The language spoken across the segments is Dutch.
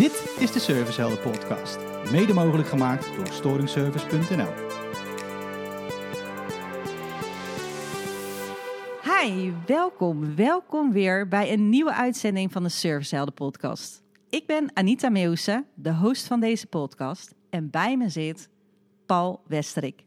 Dit is de Servicehelden podcast, mede mogelijk gemaakt door storingservice.nl. Hi, welkom, welkom weer bij een nieuwe uitzending van de Servicehelden podcast. Ik ben Anita Meusen, de host van deze podcast en bij me zit Paul Westerik,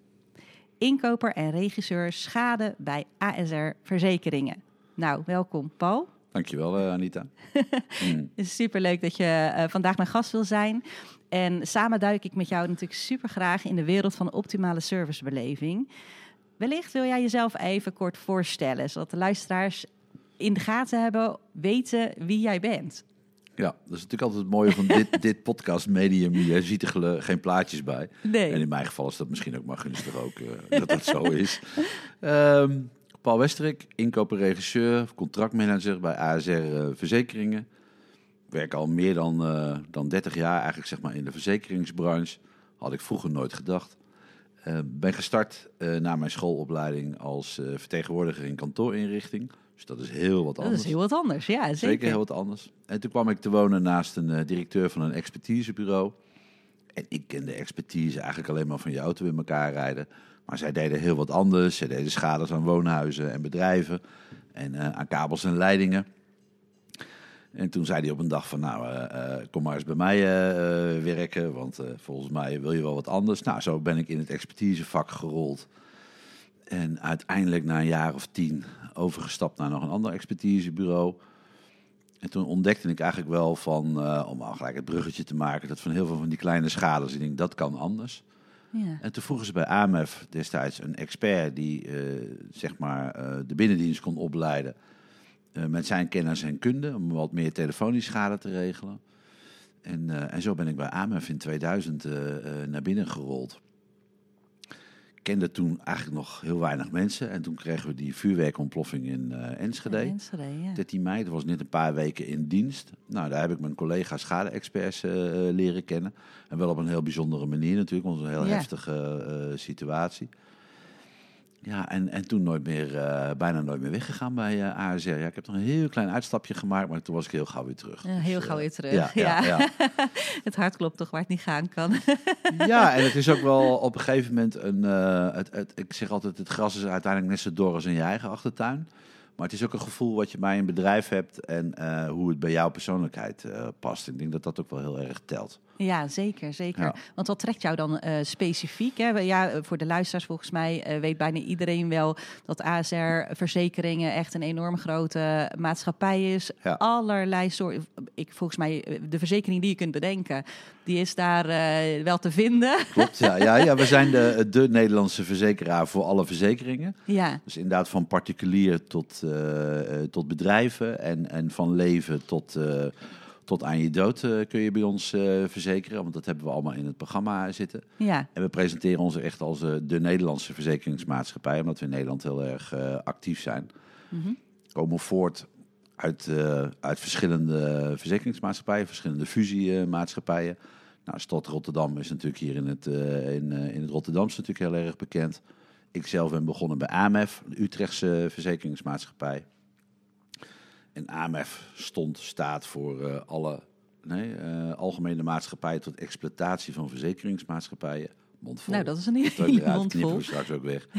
inkoper en regisseur schade bij ASR Verzekeringen. Nou, welkom Paul. Dankjewel, uh, Anita. mm. Het is superleuk dat je uh, vandaag mijn gast wil zijn. En samen duik ik met jou natuurlijk super graag in de wereld van optimale servicebeleving. Wellicht wil jij jezelf even kort voorstellen, zodat de luisteraars in de gaten hebben, weten wie jij bent. Ja, dat is natuurlijk altijd het mooie van dit, dit podcastmedium. Je ziet er geen plaatjes bij. Nee. En in mijn geval is dat misschien ook maar gunstig ook, uh, dat dat zo is. Um, Paul Westerik, inkoperregisseur, contractmanager bij ASR uh, Verzekeringen. Werk al meer dan, uh, dan 30 jaar eigenlijk zeg maar in de verzekeringsbranche. Had ik vroeger nooit gedacht. Uh, ben gestart na mijn schoolopleiding als vertegenwoordiger in kantoorinrichting. Dus dat is heel wat anders. Dat is heel wat anders, ja zeker. Zeker heel wat anders. En toen kwam ik te wonen naast een directeur van een expertisebureau. En ik kende expertise eigenlijk alleen maar van je auto in elkaar rijden. Maar zij deden heel wat anders. Zij deden schades aan woonhuizen en bedrijven en uh, aan kabels en leidingen. En toen zei hij op een dag van, nou, uh, uh, kom maar eens bij mij werken, want volgens mij wil je wel wat anders. Nou, zo ben ik in het expertisevak gerold. En uiteindelijk na een jaar of tien overgestapt naar nog een ander expertisebureau. En toen ontdekte ik eigenlijk wel van, om al gelijk het bruggetje te maken, dat van heel veel van die kleine schades, ik denk, dat kan anders. Ja. En toen vroegen ze bij AMF destijds een expert die uh, zeg maar uh, de binnendienst kon opleiden uh, met zijn kennis en kunde om wat meer telefonisch schade te regelen. En, en zo ben ik bij AMF in 2000 naar binnen gerold. Ik kende toen eigenlijk nog heel weinig mensen. En toen kregen we die vuurwerkontploffing in Enschede. In Enschede ja. 13 mei, dat was net een paar weken in dienst. Nou, daar heb ik mijn collega schade-experts leren kennen. En wel op een heel bijzondere manier natuurlijk, want het was een heel Ja. heftige uh, situatie. Ja, en, en toen nooit meer, uh, bijna nooit meer weggegaan bij uh, ASR. Ja, ik heb nog een heel klein uitstapje gemaakt, maar toen was ik heel gauw weer terug. Ja, heel Dus, gauw eh, weer terug. Ja, ja, ja. het hart klopt toch waar het niet gaan kan. ja, en het is ook wel op een gegeven moment een. eh, het, het, ik zeg altijd: het gras is uiteindelijk net zo dor als in je eigen achtertuin. Maar het is ook een gevoel wat je bij een bedrijf hebt en eh, hoe het bij jouw persoonlijkheid eh, past. Ik denk dat dat ook wel heel erg telt. Ja, zeker, zeker. Ja. Want wat trekt jou dan eh, specifiek? Hè? Ja, eh, voor de luisteraars volgens mij eh, weet bijna iedereen wel dat ASR Verzekeringen echt een enorm grote maatschappij is. Ja. Allerlei soorten. Ik volgens mij de verzekering die je kunt bedenken, die is daar wel te vinden. Klopt, ja. ja, ja we zijn de, de Nederlandse verzekeraar voor alle verzekeringen. ja. Dus inderdaad van particulier tot, tot bedrijven en, en van leven tot, tot aan je dood eh, kun je bij ons eh, verzekeren. Want dat hebben we allemaal in het programma zitten. Ja, En we presenteren ons echt als eh, de Nederlandse verzekeringsmaatschappij, omdat we in Nederland heel erg actief zijn. Mhm. Komen voort uit, uit verschillende verzekeringsmaatschappijen, verschillende fusiemaatschappijen. Nou, Stad Rotterdam is natuurlijk hier in het, in, in het Rotterdamse natuurlijk heel erg bekend. Ik zelf ben begonnen bij AMF, de Utrechtse verzekeringsmaatschappij. En AMF stond, staat voor eh, alle nee, eh, algemene maatschappij tot exploitatie van verzekeringsmaatschappijen. Mondvol. nou dat is een Dat ook hele eruit, mond knippen vol. we straks ook weg.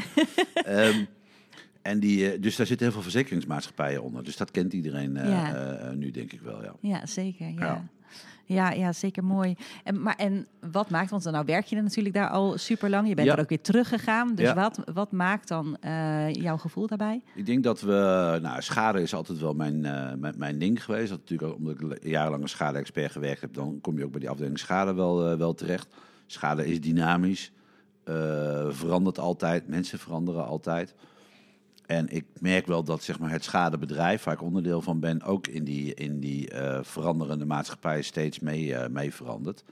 Ehm, en die, eh, dus daar zitten heel veel verzekeringsmaatschappijen onder. Dus dat kent iedereen Ja. nu, denk ik wel, ja. Ja, zeker. Ja. Ja. Ja, ja, zeker mooi. En, maar, en wat maakt, want nou werk je er natuurlijk daar al super lang. Je bent Ja. er ook weer teruggegaan. Dus Ja. wat, wat maakt dan eh, jouw gevoel daarbij? Ik denk dat we, nou, schade is altijd wel mijn, eh, mijn, mijn ding geweest. Dat natuurlijk omdat ik jarenlang als schade-expert gewerkt heb, dan kom je ook bij die afdeling schade wel, eh, wel terecht. Schade is dynamisch, verandert altijd, mensen veranderen altijd. En ik merk wel dat zeg maar, het schadebedrijf, waar ik onderdeel van ben, ook in die, in die eh, veranderende maatschappij steeds mee, eh, mee verandert.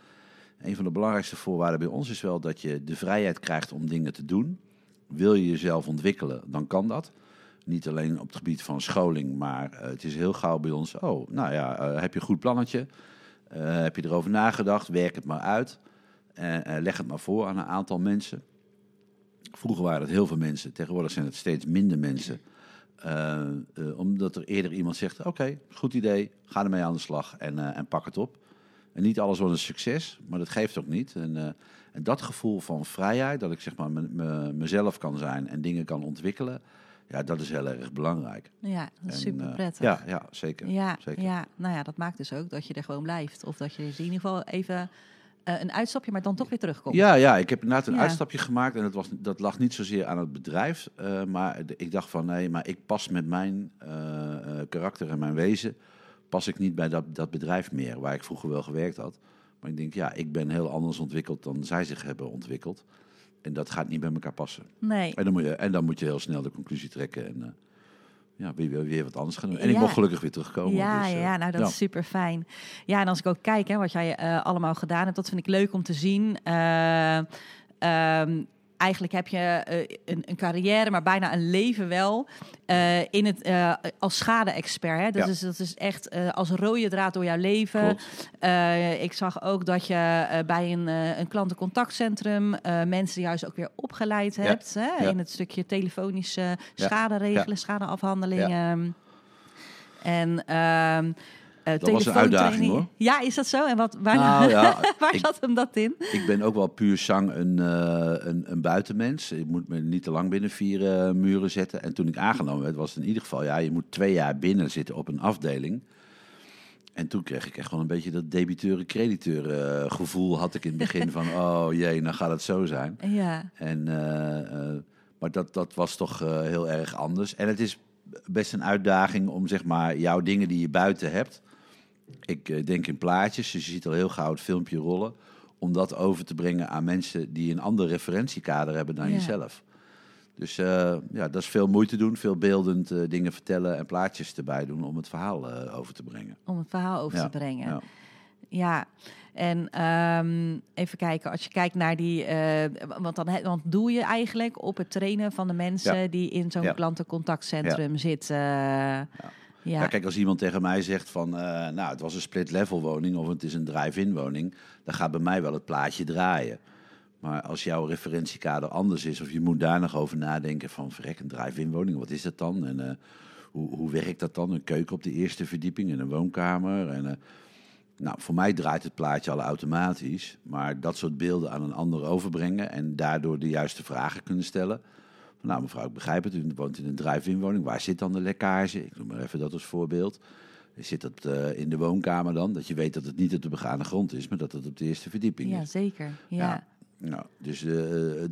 Een van de belangrijkste voorwaarden bij ons is wel dat je de vrijheid krijgt om dingen te doen. Wil je jezelf ontwikkelen, dan kan dat. Niet alleen op het gebied van scholing, maar eh, het is heel gauw bij ons. Oh, nou ja, heb je een goed plannetje? Heb je erover nagedacht? Werk het maar uit. Leg het maar voor aan een aantal mensen. Vroeger waren het heel veel mensen, tegenwoordig zijn het steeds minder mensen. Eh, eh, omdat er eerder iemand zegt: Oké, goed idee, ga ermee aan de slag en, eh, en pak het op. En niet alles was een succes, maar dat geeft ook niet. En, en dat gevoel van vrijheid, dat ik zeg maar me- me- mezelf kan zijn en dingen kan ontwikkelen, ja, dat is heel erg belangrijk. Ja, dat is En, super prettig. ja, ja, zeker. Ja, zeker. ja, nou ja, dat maakt dus ook dat je er gewoon blijft. Of dat je dus in ieder geval even eh, een uitstapje, maar dan toch weer terugkomt. Ja, ja, ik heb inderdaad een Ja. uitstapje gemaakt en dat, was, dat lag niet zozeer aan het bedrijf. eh, maar de- ik dacht van nee, maar ik pas met mijn eh, karakter en mijn wezen, pas ik niet bij dat, dat bedrijf meer, waar ik vroeger wel gewerkt had. Maar ik denk, ja, ik ben heel anders ontwikkeld dan zij zich hebben ontwikkeld. En dat gaat niet bij elkaar passen. Nee, En dan moet je, en dan moet je heel snel de conclusie trekken en ja, weer, weer, weer wat anders gaan doen. En ik mocht gelukkig weer terugkomen. ja, dus, eh, ja, nou dat ja. is super fijn. Ja, en als ik ook kijk hè, wat jij eh, allemaal gedaan hebt, dat vind ik leuk om te zien. Eh, ehm, eigenlijk heb je eh, een, een carrière, maar bijna een leven wel eh, in het, eh, als schade-expert. Hè? Dat, Ja. is, dat is echt als rode draad door jouw leven. Ik zag ook dat je bij een, een klantencontactcentrum mensen juist ook weer opgeleid Ja. hebt. Hè? Ja. In het stukje telefonische schade regelen, Ja. schadeafhandelingen. En eh, Dat was een uitdaging, hoor. Ja, is dat zo? En wat, waar, Nou ja, waar ik- zat hem dat in? Ik ben ook wel puur zang een, eh, een, een buitenmens. Ik moet me niet te lang binnen vier eh, muren zetten. En toen ik aangenomen werd, was het in ieder geval... ja, je moet twee jaar binnen zitten op een afdeling. En toen kreeg ik echt wel een beetje dat debiteuren-crediteuren gevoel... had ik in het begin van, oh jee, nou gaat het zo zijn. Ja, En, maar dat, dat was toch heel erg anders. En het is best een uitdaging om zeg maar jouw dingen die je buiten hebt. Ik eh, denk in plaatjes, dus je ziet al heel gauw het filmpje rollen. Om dat over te brengen aan mensen die een ander referentiekader hebben dan Ja. jezelf. Dus eh, ja, dat is veel moeite doen, veel beeldend eh, dingen vertellen en plaatjes erbij doen om het verhaal over te brengen. om het verhaal over Ja, te brengen. ja. Ja, en ehm, even kijken, als je kijkt naar die, want dan want doe je eigenlijk op het trainen van de mensen Ja. die in zo'n klantencontactcentrum zitten. Ja. Ja. kijk, als iemand tegen mij zegt van, eh, nou, het was een split-level woning of het is een drive-in woning, dan gaat bij mij wel het plaatje draaien. Maar als jouw referentiekader anders is, of je moet daar nog over nadenken van, verrek, een drive-in woning, wat is dat dan? En eh, hoe, hoe werkt dat dan? Een keuken op de eerste verdieping en een woonkamer. En, eh, nou, voor mij draait het plaatje al automatisch, maar dat soort beelden aan een ander overbrengen en daardoor de juiste vragen kunnen stellen. Nou, mevrouw, ik begrijp het. U woont in een drive-in woning. Waar zit dan de lekkage? Ik noem maar even dat als voorbeeld. Zit dat eh, in de woonkamer dan? Dat je weet dat het niet op de begane grond is, maar dat het op de eerste verdieping ja, is. zeker. Ja. Ja. Nou, dus eh,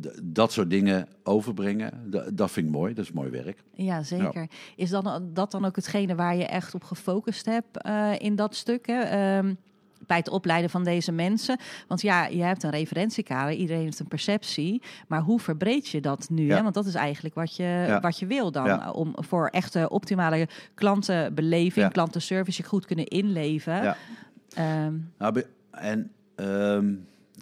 d- dat soort dingen overbrengen, dat vind ik mooi. Dat is mooi werk. Ja, zeker. Is dan, dat dan ook hetgene waar je echt op gefocust hebt eh, in dat stuk? Hè? Ehm, bij het opleiden van deze mensen. Want ja, je hebt een referentiekader, iedereen heeft een perceptie. Maar hoe verbreed je dat nu? Ja. Hè? Want dat is eigenlijk wat je, Ja. wat je wil dan. Ja. Om voor echte optimale klantenbeleving, klantenservice je goed kunnen inleven. Ehm, Nou, en ehm,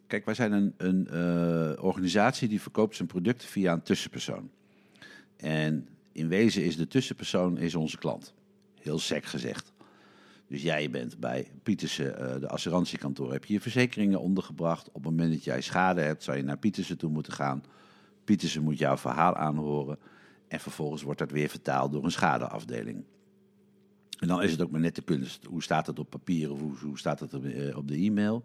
kijk, wij zijn een, een eh, organisatie die verkoopt zijn producten via een tussenpersoon. En in wezen is de tussenpersoon is onze klant. Heel sec gezegd. Dus jij bent bij Pietersen, eh, de assurantiekantoor, heb je je verzekeringen ondergebracht. Op het moment dat jij schade hebt, zou je naar Pietersen toe moeten gaan. Pietersen moet jouw verhaal aanhoren. En vervolgens wordt dat weer vertaald door een schadeafdeling. En dan is het ook maar net de kunst. Hoe staat het op papier of hoe, hoe staat het op, eh, de e-mail?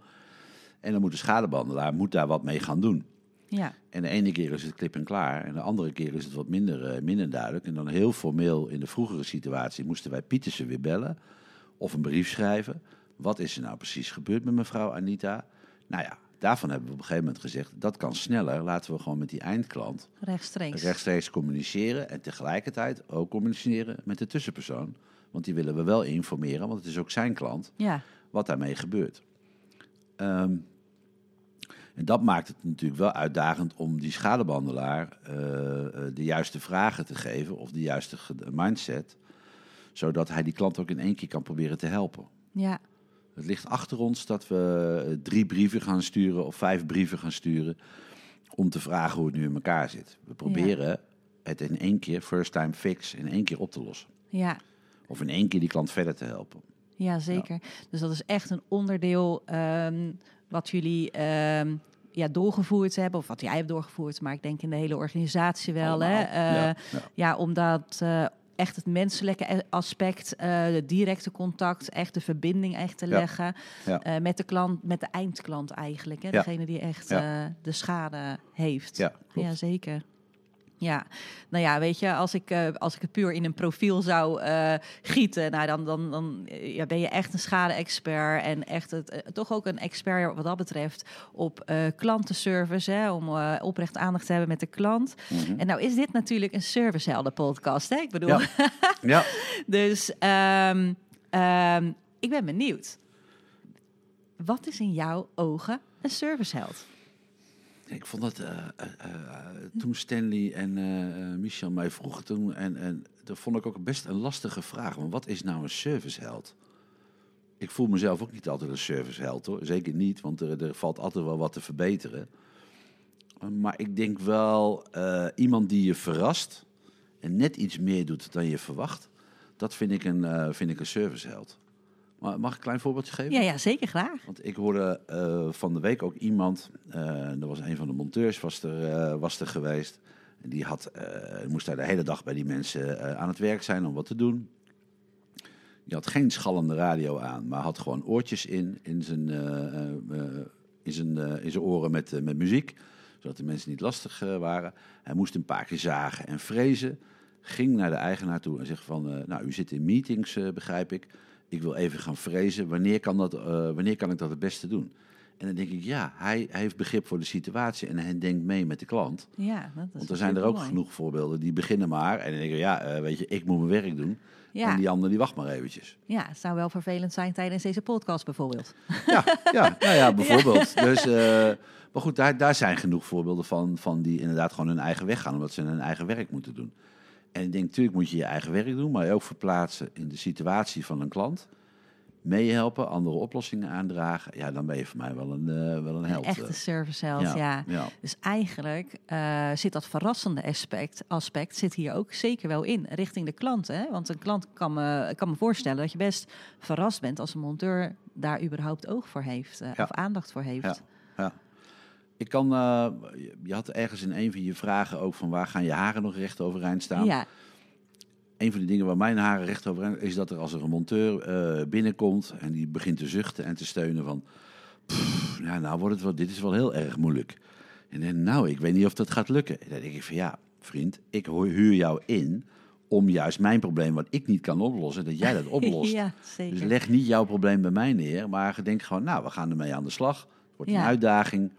En dan moet de schadebehandelaar moet daar wat mee gaan doen. ja. En de ene keer is het klip en klaar. En de andere keer is het wat minder, eh, minder duidelijk. En dan heel formeel in de vroegere situatie moesten wij Pietersen weer bellen. Of een brief schrijven. Wat is er nou precies gebeurd met mevrouw Anita? Nou ja, daarvan hebben we op een gegeven moment gezegd... dat kan sneller. Laten we gewoon met die eindklant rechtstreeks. rechtstreeks communiceren. En tegelijkertijd ook communiceren met de tussenpersoon. Want die willen we wel informeren, want het is ook zijn klant Ja, wat daarmee gebeurt. Ehm, en dat maakt het natuurlijk wel uitdagend om die schadebehandelaar eh, eh, de juiste vragen te geven of de juiste mindset, zodat hij die klant ook in één keer kan proberen te helpen. ja, Het ligt achter ons dat we eh, drie brieven gaan sturen of vijf brieven gaan sturen om te vragen hoe het nu in elkaar zit. We proberen het in één keer, first time fix, in één keer op te lossen. ja. Of in één keer die klant verder te helpen. Ja, zeker. Dus dat is echt een onderdeel ehm, wat jullie ehm, ja, doorgevoerd hebben. Of wat jij hebt doorgevoerd, maar ik denk in de hele organisatie wel. Hè? Allemaal. Eh, Ja, ja, ja. om dat eh, echt het menselijke aspect, de directe contact, echt de verbinding echt te Ja. leggen Ja. eh, met de klant, met de eindklant eigenlijk. Hè? Degene die echt eh, de schade heeft. Ja, klopt. Ja, zeker. Ja, nou ja, weet je, als ik, eh, als ik het puur in een profiel zou eh, gieten, nou dan, dan, dan ja, ben je echt een schade-expert en echt het, eh, toch ook een expert wat dat betreft op klantenservice, hè, om oprecht aandacht te hebben met de klant. Mhm. En nou is dit natuurlijk een servicehelden podcast, hè? Ik bedoel, Ja. Ja, dus ehm, ehm, ik ben benieuwd. Wat is in jouw ogen een serviceheld? Ik vond dat eh, eh, eh, toen Stanley en Michel mij vroegen toen, en, en dat vond ik ook best een lastige vraag. Want wat is nou een serviceheld? Ik voel mezelf ook niet altijd een serviceheld hoor. Zeker niet, want er, er valt altijd wel wat te verbeteren. Maar ik denk wel iemand die je verrast en net iets meer doet dan je verwacht. Dat vind ik een, vind ik een serviceheld. Maar mag ik een klein voorbeeldje geven? Ja, ja, zeker graag. Want ik hoorde eh, van de week ook iemand, eh er was een van de monteurs was er, eh, was er geweest. En die had, moest daar de hele dag bij die mensen aan het werk zijn om wat te doen. Die had geen schallende radio aan, maar had gewoon oortjes in, in zijn, in zijn, in zijn oren met, met muziek. Zodat de mensen niet lastig waren. Hij moest een paar keer zagen en frezen. Ging naar de eigenaar toe en zegt van, nou u zit in meetings begrijp ik. Ik wil even gaan frezen. Wanneer kan, dat, eh, wanneer kan ik dat het beste doen? En dan denk ik, ja, hij, hij heeft begrip voor de situatie en hij denkt mee met de klant. Ja, dat is Want er zijn er ook genoeg voorbeelden die beginnen maar. En dan denk ik, ja, eh, weet je, ik moet mijn werk doen. Ja. En die ander die wacht maar eventjes. Ja, het zou wel vervelend zijn tijdens deze podcast bijvoorbeeld. Ja, ja, nou ja, bijvoorbeeld. Dus, eh, maar goed, daar, daar zijn genoeg voorbeelden van, van die inderdaad gewoon hun eigen weg gaan, omdat ze hun eigen werk moeten doen. En ik denk, natuurlijk moet je je eigen werk doen, maar je ook verplaatsen in de situatie van een klant. Meehelpen, andere oplossingen aandragen. Ja, dan ben je voor mij wel een, eh, wel een Een held. echte eh. serviceheld, ja. ja. Dus eigenlijk eh, zit dat verrassende aspect, aspect zit hier ook zeker wel in, richting de klant. Hè? Want een klant kan me, kan me voorstellen dat je best verrast bent als een monteur daar überhaupt oog voor heeft Ja. of aandacht voor heeft. Ja, ja. Ik kan, eh, je- had ergens in een van je vragen ook van waar gaan je haren nog recht overeind staan. Ja, Een van de dingen waar mijn haren recht overeind is dat er als er een monteur eh, binnenkomt en die begint te zuchten en te steunen van, "Pff, ja, nou wordt het wel, dit is wel heel erg moeilijk. En dan, nou, ik weet niet of dat gaat lukken. En dan denk ik van, ja, vriend, ik huur jou in om juist mijn probleem wat ik niet kan oplossen, dat jij dat oplost. ja zeker. Dus leg niet jouw probleem bij mij neer, maar denk gewoon, nou, we gaan ermee aan de slag. Het wordt Ja. een uitdaging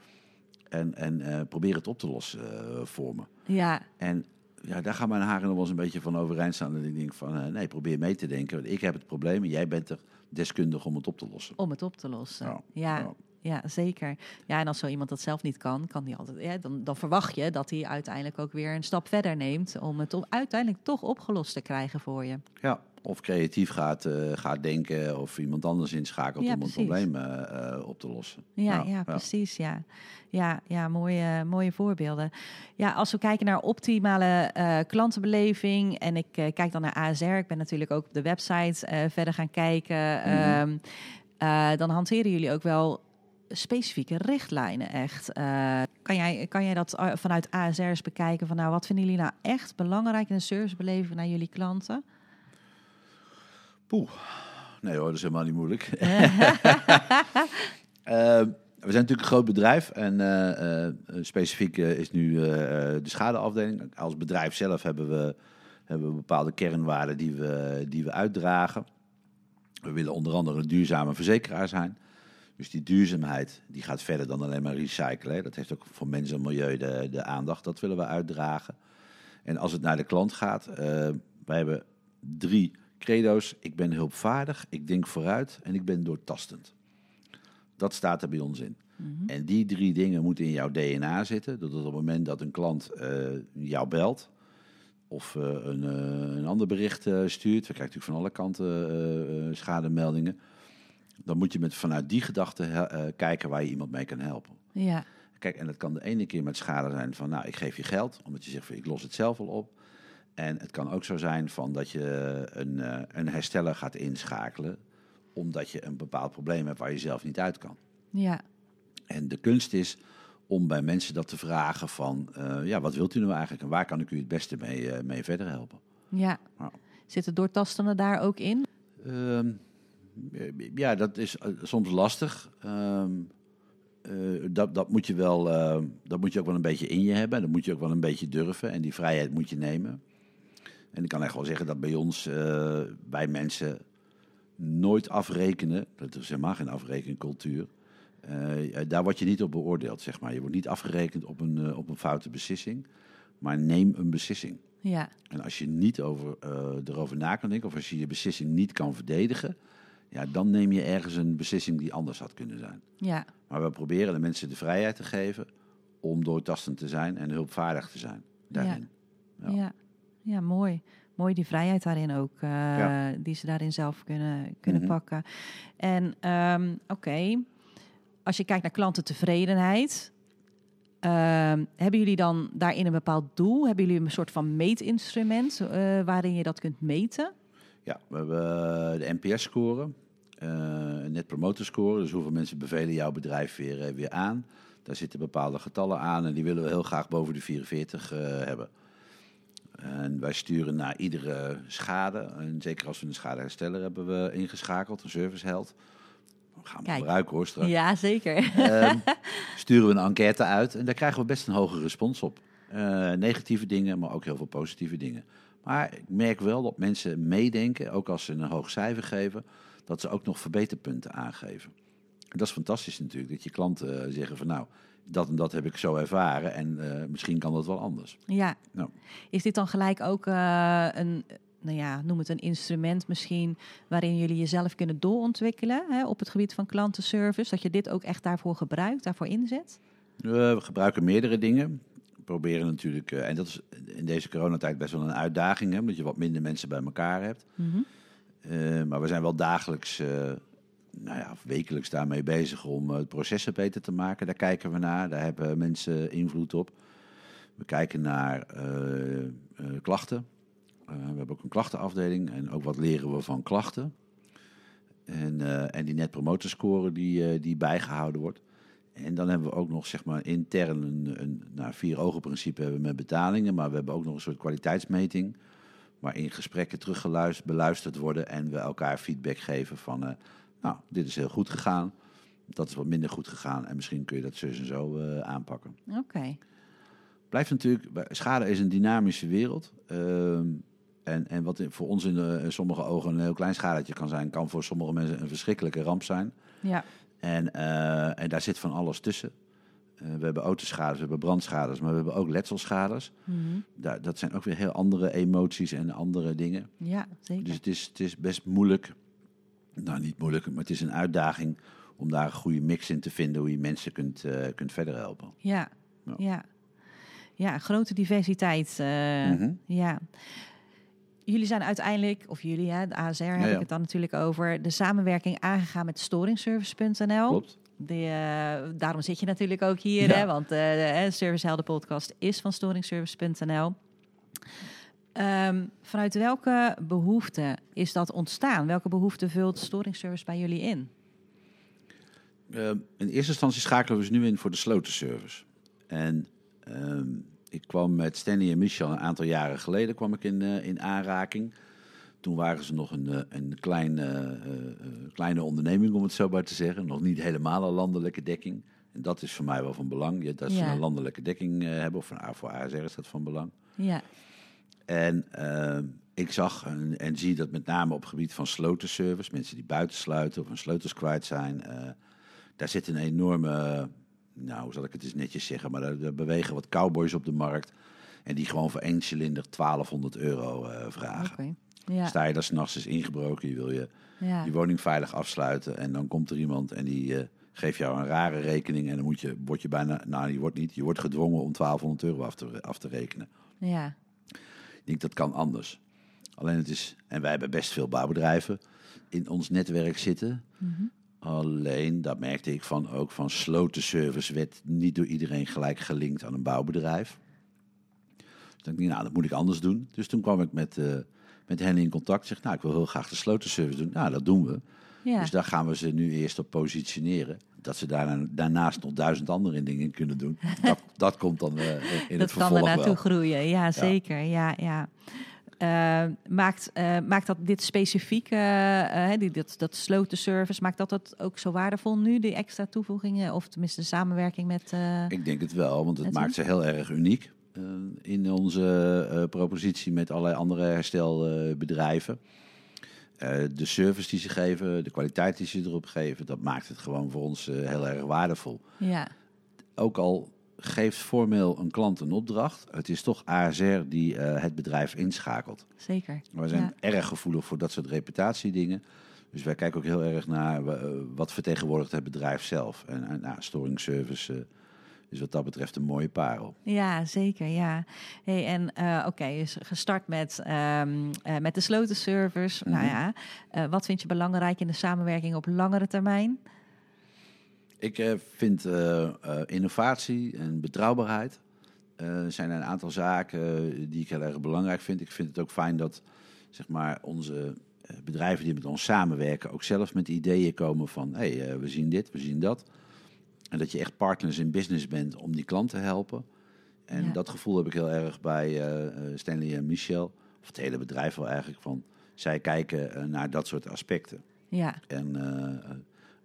en, en eh, probeer het op te lossen eh, voor me. Ja, En ja, daar gaan mijn haren nog wel eens een beetje van overeind staan. Dat ik denk van, eh, nee, probeer mee te denken. Want ik heb het probleem en jij bent er deskundig om het op te lossen. om het op te lossen. Ja, Ja, ja. ja. zeker. Ja, en als zo iemand dat zelf niet kan, kan die altijd, ja, dan, dan verwacht je dat hij uiteindelijk ook weer een stap verder neemt om het op- uiteindelijk toch opgelost te krijgen voor je. Ja, of creatief gaat, eh, gaat denken of iemand anders inschakelt Ja, om precies. probleem eh, op te lossen. Ja, ja, precies. Ja, ja, ja mooie, mooie voorbeelden. Ja, als we kijken naar optimale eh, klantenbeleving en ik kijk dan naar ASR, ik ben natuurlijk ook op de website verder gaan kijken, ehm, eh, dan hanteren jullie ook wel specifieke richtlijnen echt. Kan, jij, kan jij dat vanuit ASR eens bekijken van nou, wat vinden jullie nou echt belangrijk in de servicebeleving naar jullie klanten? Poeh. Nee hoor, dat is helemaal niet moeilijk. Eh, we zijn natuurlijk een groot bedrijf en eh, eh, specifiek is nu de schadeafdeling. Als bedrijf zelf hebben we, hebben we bepaalde kernwaarden die we, die we uitdragen. We willen onder andere een duurzame verzekeraar zijn. Dus die duurzaamheid die gaat verder dan alleen maar recyclen. hè. Dat heeft ook voor mensen en milieu de, de aandacht. Dat willen we uitdragen. En als het naar de klant gaat, wij hebben drie credo's. Ik ben hulpvaardig, ik denk vooruit en ik ben doortastend. Dat staat er bij ons in. En die drie dingen moeten in jouw DNA zitten. Dat op het moment dat een klant eh, jou belt of eh, een, eh, een ander bericht stuurt, we krijgen natuurlijk van alle kanten schademeldingen, dan moet je met, vanuit die gedachte kijken waar je iemand mee kan helpen. Ja, Kijk, en dat kan de ene keer met schade zijn van, nou, ik geef je geld, omdat je zegt, van, ik los het zelf wel op. En het kan ook zo zijn van dat je een, eh, een hersteller gaat inschakelen, omdat je een bepaald probleem hebt waar je zelf niet uit kan. ja, En de kunst is om bij mensen dat te vragen van, eh, ja, wat wilt u nou eigenlijk en waar kan ik u het beste mee, eh, mee verder helpen? ja. Ja. Zit het doortastende daar ook in? Ehm, ja, dat is soms lastig. Ehm, eh, dat, dat, moet je wel, dat moet je ook wel een beetje in je hebben. Dat moet je ook wel een beetje durven. En die vrijheid moet je nemen. En ik kan echt wel zeggen dat bij ons, uh, bij mensen, nooit afrekenen. Dat is helemaal geen afrekencultuur. daar word je niet op beoordeeld, zeg maar. Je wordt niet afgerekend op een, op een foute beslissing. Maar neem een beslissing. Ja. En als je niet over, erover na kan denken, of als je je beslissing niet kan verdedigen, ja, dan neem je ergens een beslissing die anders had kunnen zijn. Ja. Maar we proberen de mensen de vrijheid te geven om doortastend te zijn en hulpvaardig te zijn daarin. Ja, ja. ja mooi. Mooi die vrijheid daarin ook, uh, ja. die ze daarin zelf kunnen, kunnen Mhm. pakken. En ehm, oké, als je kijkt naar klantentevredenheid, ehm, hebben jullie dan daarin een bepaald doel? Hebben jullie een soort van meetinstrument uh, waarin je dat kunt meten? Ja, we hebben de NPS-score, een net promoter score. Dus hoeveel mensen bevelen jouw bedrijf weer, weer aan. Daar zitten bepaalde getallen aan en die willen we heel graag boven de 44 uh, hebben. En wij sturen naar iedere schade, en zeker als we een schadehersteller hebben we ingeschakeld, een serviceheld. We gaan we gebruiken hoor straks. Ja, zeker. Um, sturen we een enquête uit en daar krijgen we best een hoge respons op. Uh, negatieve dingen, maar ook heel veel positieve dingen. Maar ik merk wel dat mensen meedenken, ook als ze een hoog cijfer geven, dat ze ook nog verbeterpunten aangeven. Dat is fantastisch natuurlijk, dat je klanten zeggen van nou, dat en dat heb ik zo ervaren en uh, misschien kan dat wel anders. Ja. Nou. Is dit dan gelijk ook uh, een, nou ja, noem het een instrument misschien, waarin jullie jezelf kunnen doorontwikkelen hè, op het gebied van klantenservice? Dat je dit ook echt daarvoor gebruikt, daarvoor inzet? we gebruiken meerdere dingen proberen natuurlijk, en dat is in deze coronatijd best wel een uitdaging, hè, omdat je wat minder mensen bij elkaar hebt. Mm -hmm. uh, maar we zijn wel dagelijks, nou ja, wekelijks daarmee bezig om het processen beter te maken. Daar kijken we naar, daar hebben mensen invloed op. We kijken naar klachten. we hebben ook een klachtenafdeling en ook wat leren we van klachten. En, en die net promoter die, die bijgehouden wordt. En dan hebben we ook nog zeg maar intern een, nou, vier ogen principe hebben met betalingen, maar we hebben ook nog een soort kwaliteitsmeting waarin gesprekken teruggeluisterd, beluisterd worden en we elkaar feedback geven van, nou, dit is heel goed gegaan, dat is wat minder goed gegaan en misschien kun je dat zo en zo uh, aanpakken. Oké. Okay. Blijft natuurlijk, schade is een dynamische wereld. Uh, en, en wat voor ons in, uh, in sommige ogen een heel klein schadetje kan zijn, kan voor sommige mensen een verschrikkelijke ramp zijn. Ja. En, uh, en daar zit van alles tussen. Uh, we hebben autoschades, we hebben brandschades, maar we hebben ook letselschades. Mm -hmm. daar, dat zijn ook weer heel andere emoties en andere dingen. Ja, zeker. Dus het is, het is best moeilijk. Nou, niet moeilijk, maar het is een uitdaging om daar een goede mix in te vinden hoe je mensen kunt, uh, kunt verder helpen. Ja, ja. ja. ja grote diversiteit. Mm -hmm. Ja. Jullie zijn uiteindelijk, of jullie, hè, de ASR heb ja, ik het dan natuurlijk over, de samenwerking aangegaan met storingservice.nl. Klopt. De, uh, daarom zit je natuurlijk ook hier, hè, want de Servicehelden podcast is van storingservice.nl. Um, vanuit welke behoefte is dat ontstaan? Welke behoefte vult storingservice bij jullie in? Uh, in eerste instantie schakelen we ze nu in voor de slotenservice. En um, ik kwam met Stanley en Michel een aantal jaren geleden kwam ik in, uh, in aanraking. Toen waren ze nog een, uh, een kleine, uh, kleine onderneming, om het zo maar te zeggen. Nog niet helemaal een landelijke dekking. En dat is voor mij wel van belang. Ja, dat ze Ja. een landelijke dekking hebben. Of voor, voor ASR is dat van belang. Ja, En ehm, ik zag en, en zie dat met name op het gebied van slotenservice, mensen die buiten sluiten of hun sleutels kwijt zijn, eh, daar zit een enorme, nou hoe zal ik het eens netjes zeggen, maar daar, daar bewegen wat cowboys op de markt en die gewoon voor één cilinder 1200 euro eh, vragen. Ja, Sta je daar s'nachts is ingebroken, je wil je, ja. je woning veilig afsluiten en dan komt er iemand en die eh, geeft jou een rare rekening en dan moet je, word je bijna, nou je wordt niet, je wordt gedwongen om 1200 euro af te, af te rekenen. ja. Ik denk dat kan anders. Alleen het is, en wij hebben best veel bouwbedrijven in ons netwerk zitten. Mhm. Alleen, dat merkte ik van ook van slotenservice werd niet door iedereen gelijk gelinkt aan een bouwbedrijf. Dus dacht ik, nou, dat moet ik anders doen. Dus toen kwam ik met, eh met hen in contact. Zeg, nou, ik wil heel graag de slotenservice doen. Nou, dat doen we. ja. Dus daar gaan we ze nu eerst op positioneren. Dat ze daarna, daarnaast nog duizend andere dingen kunnen doen. Dat, dat komt dan eh, in dat het kan vervolg er naartoe wel. groeien. Ja, zeker. Ja, ja. Eh, maakt, eh, maakt dat dit specifieke, die, dat, dat sloten service, maakt dat het ook zo waardevol nu, die extra toevoegingen? Of tenminste de samenwerking met... Ik denk het wel, want het Het maakt ze heel erg uniek in onze propositie met allerlei andere herstelbedrijven. Eh, de service die ze geven, de kwaliteit die ze erop geven, dat maakt het gewoon voor ons eh, heel erg waardevol. ja, Ook al geeft formeel een klant een opdracht, het is toch ASR die eh, het bedrijf inschakelt. zeker. We zijn Ja. erg gevoelig voor dat soort reputatiedingen. Dus wij kijken ook heel erg naar wat vertegenwoordigt het bedrijf zelf. En, en nou, storingservice is wat dat betreft een mooie parel. Ja, zeker. Ja. Hey, en eh, oké, dus gestart met, ehm, eh, met de sloten servers. Nou Mhm. ja, eh, wat vind je belangrijk in de samenwerking op langere termijn? Ik vind innovatie en betrouwbaarheid zijn een aantal zaken die ik heel erg belangrijk vind. Ik vind het ook fijn dat zeg maar, onze bedrijven die met ons samenwerken ook zelf met ideeën komen van hé, hey, we zien dit, we zien dat. En dat je echt partners in business bent om die klant te helpen. En Ja. dat gevoel heb ik heel erg bij eh, eh, Stanley en Michel, of het hele bedrijf wel eigenlijk, van zij kijken eh, naar dat soort aspecten. Ja, En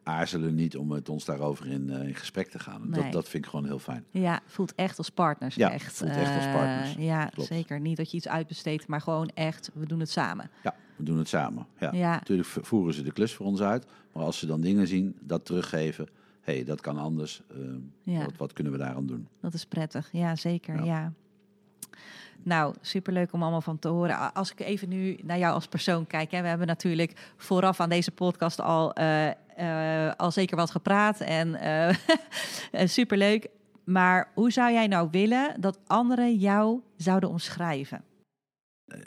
aarzelen niet om met ons daarover in, in gesprek te gaan. Nee. Dat, dat vind ik gewoon heel fijn. ja, voelt echt als partners. Ja, echt. voelt echt als partners. ja, Klopt. zeker. Niet dat je iets uitbesteedt, maar gewoon echt, we doen het samen. Ja, we doen het samen. Ja. Ja. Natuurlijk voeren ze de klus voor ons uit. Maar als ze dan dingen zien, dat teruggeven. Hé, hey, dat kan anders. Eh, Ja. wat, wat kunnen we daaraan doen? Dat is prettig. Ja, zeker. Ja. Ja. Nou, superleuk om allemaal van te horen. Als ik even nu naar jou als persoon kijk. Hè, we hebben natuurlijk vooraf aan deze podcast al, eh, eh, al zeker wat gepraat. En superleuk. Maar hoe zou jij nou willen dat anderen jou zouden omschrijven?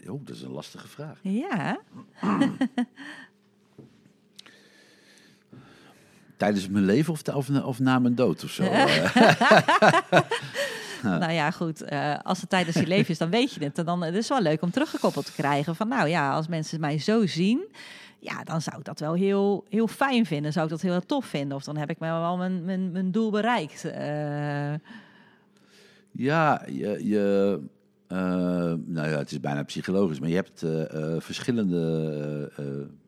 Oh, dat is een lastige vraag. Ja, Tijdens mijn leven of, of, of na mijn dood of zo? Eh, nou ja, goed. eh, als het tijdens je leven is, dan weet je het. En dan het is wel leuk om teruggekoppeld te krijgen van, nou ja, als mensen mij zo zien, ja, dan zou ik dat wel heel, heel fijn vinden. Zou ik dat heel tof vinden? Of dan heb ik wel mijn, mijn, mijn doel bereikt. Eh, Ja, je, je eh, nou ja, het is bijna psychologisch, maar je hebt eh, eh, verschillende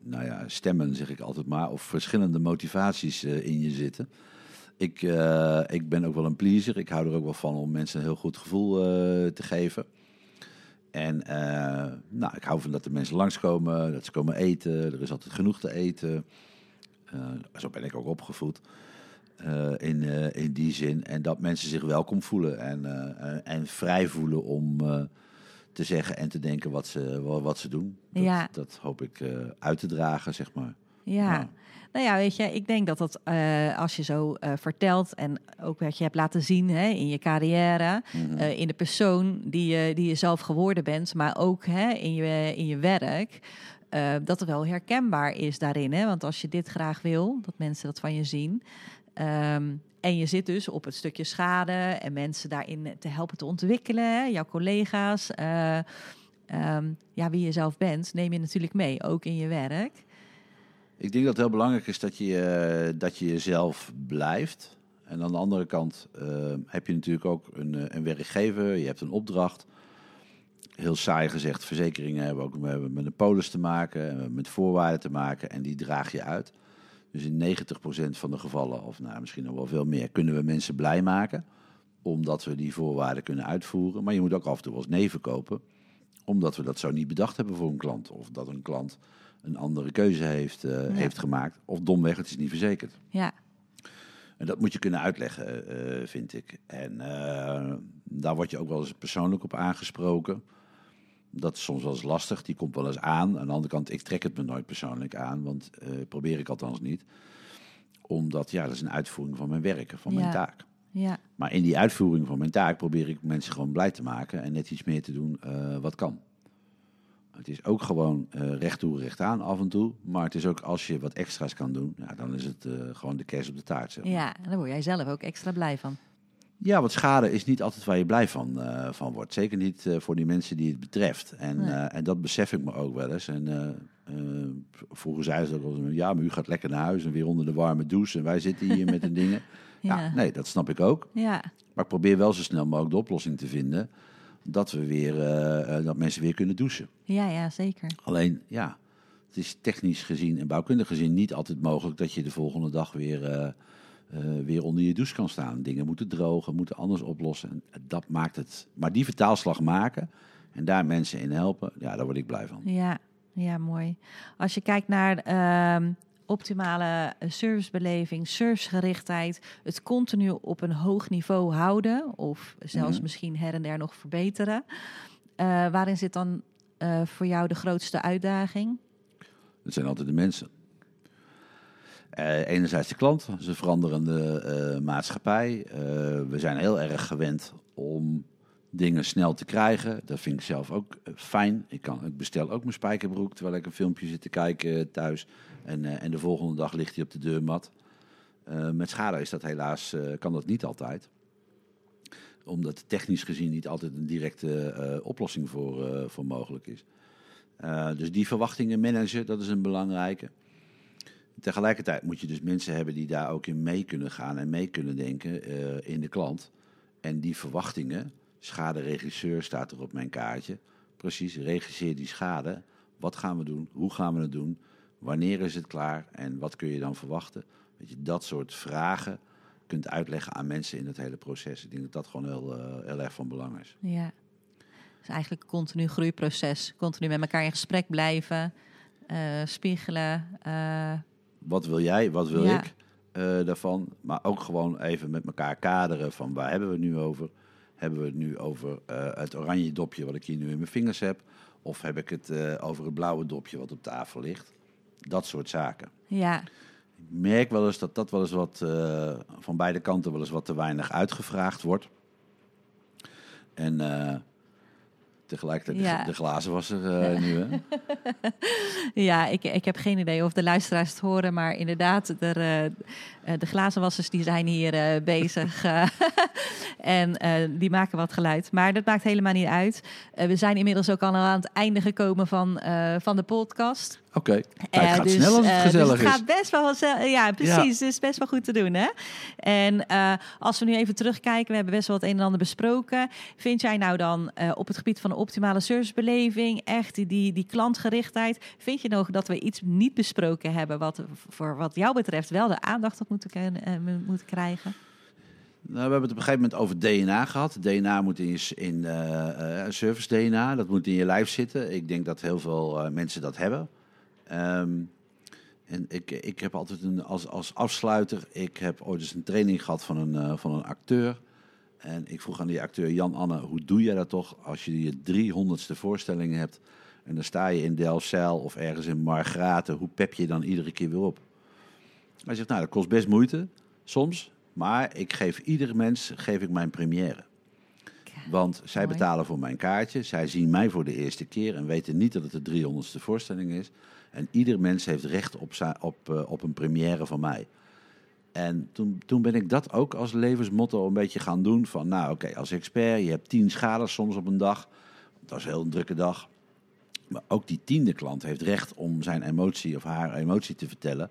nou ja, stemmen, zeg ik altijd maar, of verschillende motivaties in je zitten. Ik, ik ben ook wel een pleaser. Ik hou er ook wel van om mensen een heel goed gevoel te geven. En nou, ik hou van dat de mensen langskomen, dat ze komen eten. Er is altijd genoeg te eten. Zo ben ik ook opgevoed. Eh, in, eh, in die zin. En dat mensen zich welkom voelen en, eh, en vrij voelen om te zeggen en te denken wat ze, wa- wat ze doen. Dat, Ja. dat hoop ik uit te dragen, zeg maar. ja. Ja. Nou ja, weet je, ik denk dat dat als je zo vertelt en ook wat je hebt laten zien hè, in je carrière, Mhm. in de persoon die je, die je zelf geworden bent, maar ook hè, in, je, in je werk, dat het wel herkenbaar is daarin. Hè? Want als je dit graag wil, dat mensen dat van je zien. Ehm, en je zit dus op het stukje schade en mensen daarin te helpen te ontwikkelen, hè, jouw collega's, eh, ehm, ja, wie je zelf bent, neem je natuurlijk mee, ook in je werk. Ik denk dat het heel belangrijk is dat je, eh, dat je jezelf blijft. En aan de andere kant eh, heb je natuurlijk ook een, een werkgever, je hebt een opdracht. Heel saai gezegd, verzekeringen hebben ook met, met een polis te maken, met voorwaarden te maken en die draag je uit. Dus in 90% van de gevallen, of nou, misschien nog wel veel meer, kunnen we mensen blij maken. Omdat we die voorwaarden kunnen uitvoeren. Maar je moet ook af en toe eens nee verkopen. Omdat we dat zo niet bedacht hebben voor een klant. Of dat een klant een andere keuze heeft, eh, Ja. heeft gemaakt. Of domweg, het is niet verzekerd. Ja, En dat moet je kunnen uitleggen, eh, vind ik. En eh, daar word je ook wel eens persoonlijk op aangesproken. Dat is soms wel eens lastig, die komt wel eens aan. Aan de andere kant, ik trek het me nooit persoonlijk aan, want eh, probeer ik althans niet. Omdat, ja, dat is een uitvoering van mijn werk, van mijn taak. ja, Maar in die uitvoering van mijn taak probeer ik mensen gewoon blij te maken en net iets meer te doen eh, wat kan. Het is ook gewoon eh recht toe, recht aan af en toe. Maar het is ook als je wat extra's kan doen, ja, dan is het gewoon de kerst op de taart. Zeg maar. ja, daar word jij zelf ook extra blij van. Ja, want schade is niet altijd waar je blij van, eh, van wordt. Zeker niet eh, voor die mensen die het betreft. En, Nee. eh, en dat besef ik me ook wel eens. En vroeger zeiden ze ook ja, maar u gaat lekker naar huis en weer onder de warme douche. En wij zitten hier met de dingen. Ja. Ja. nee, dat snap ik ook. Ja, Maar ik probeer wel zo snel mogelijk de oplossing te vinden. dat, we weer, dat mensen weer kunnen douchen. Ja, ja, zeker. Alleen, ja, het is technisch gezien en bouwkundig gezien niet altijd mogelijk dat je de volgende dag weer, eh, eh, weer onder je douche kan staan. Dingen moeten drogen, moeten anders oplossen. En dat maakt het. Maar die vertaalslag maken en daar mensen in helpen, ja, daar word ik blij van. Ja, ja, mooi. Als je kijkt naar ehm, optimale eh, servicebeleving, servicegerichtheid, het continu op een hoog niveau houden of zelfs Mhm. misschien her en der nog verbeteren. eh, waarin zit dan eh, voor jou de grootste uitdaging? Dat zijn altijd de mensen. Eh, enerzijds de klant, een veranderende eh, maatschappij. Eh, we zijn heel erg gewend om dingen snel te krijgen. Dat vind ik zelf ook fijn. Ik, kan, ik bestel ook mijn spijkerbroek terwijl ik een filmpje zit te kijken thuis. En, en de volgende dag ligt hij op de deurmat. Met schade is dat helaas, kan dat niet altijd. Omdat technisch gezien niet altijd een directe oplossing voor, voor mogelijk is. Dus die verwachtingen managen, dat is een belangrijke. Tegelijkertijd moet je dus mensen hebben die daar ook in mee kunnen gaan en mee kunnen denken eh, in de klant. En die verwachtingen, schaderegisseur staat er op mijn kaartje. Precies, regisseer die schade. Wat gaan we doen? Hoe gaan we het doen? Wanneer is het klaar? En wat kun je dan verwachten? Weet je, dat soort vragen kunt uitleggen aan mensen in het hele proces. Ik denk dat dat gewoon heel, eh, erg van belang is. Ja. Is eigenlijk een continu groeiproces. Continu met elkaar in gesprek blijven, eh, spiegelen. Wat wil jij? Wat wil Ja. ik eh, daarvan? Maar ook gewoon even met elkaar kaderen van waar hebben we het nu over? Hebben we het nu over eh, het oranje dopje wat ik hier nu in mijn vingers heb? Of heb ik het eh, over het blauwe dopje wat op tafel ligt? Dat soort zaken. ja, Ik merk wel eens dat dat wel eens wat van beide kanten wel eens wat te weinig uitgevraagd wordt. En tegelijkertijd Ja. de, glazen was er eh, nu. Hè? Ja, ik, ik heb geen idee of de luisteraars het horen, maar inderdaad, er, eh, de glazenwassers die zijn hier eh, bezig eh, en eh, die maken wat geluid. Maar dat maakt helemaal niet uit. Eh, we zijn inmiddels ook al aan het einde gekomen van, eh, van de podcast. Oké, tijd Eh, gaat dus, snel als het eh, gezellig dus het is. gaat best wel, ja, precies. Dus best wel goed te doen, hè? En eh, als we nu even terugkijken, we hebben best wel het een en ander besproken. Vind jij nou dan eh, op het gebied van de optimale servicebeleving, echt die, die, die klantgerichtheid, vind je nog dat we iets niet besproken hebben wat voor wat jou betreft wel de aandacht had moeten, eh, moeten krijgen? Nou, we hebben het op een gegeven moment over DNA gehad. DNA moet in, je, in eh, eh, service DNA, dat moet in je lijf zitten. Ik denk dat heel veel mensen dat hebben. Ehm, en ik, ik heb altijd een, als, als afsluiter, ik heb ooit eens een training gehad van een, van een acteur. En ik vroeg aan die acteur, Jan-Anne, hoe doe jij dat toch als je je driehonderdste voorstelling hebt... en dan sta je in Delfzijl of ergens in Margraten, hoe pep je dan iedere keer weer op? Hij zegt, nou, dat kost best moeite, soms. Maar ik geef ieder mens geef ik mijn première. Want zij Mooi. betalen voor mijn kaartje. Zij zien mij voor de eerste keer en weten niet dat het de 300ste voorstelling is. En ieder mens heeft recht op, op, eh, op een première van mij. En toen, toen ben ik dat ook als levensmotto een beetje gaan doen. Van nou oké, als expert, je hebt tien schades soms op een dag. Dat is een heel drukke dag. Maar ook die tiende klant heeft recht om zijn emotie of haar emotie te vertellen.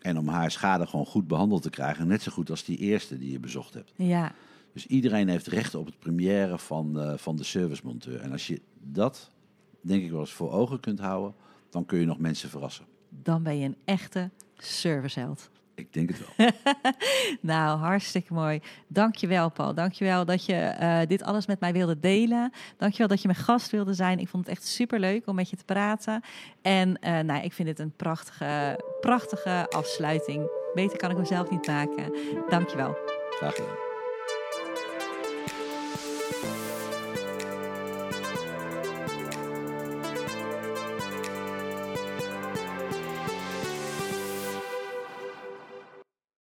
En om haar schade gewoon goed behandeld te krijgen. Net zo goed als die eerste die je bezocht hebt. Ja, Dus iedereen heeft recht op het première van, eh, van de servicemonteur. En als je dat, denk ik wel eens voor ogen kunt houden, dan kun je nog mensen verrassen. dan ben je een echte serviceheld. Ik denk het wel. Nou, hartstikke mooi. Dankjewel, Paul. Dankjewel dat je eh, dit alles met mij wilde delen. Dankjewel dat je mijn gast wilde zijn. Ik vond het echt superleuk om met je te praten. En eh, nou, ik vind het een prachtige, prachtige afsluiting. Beter kan ik mezelf niet maken. Dankjewel. Graag gedaan.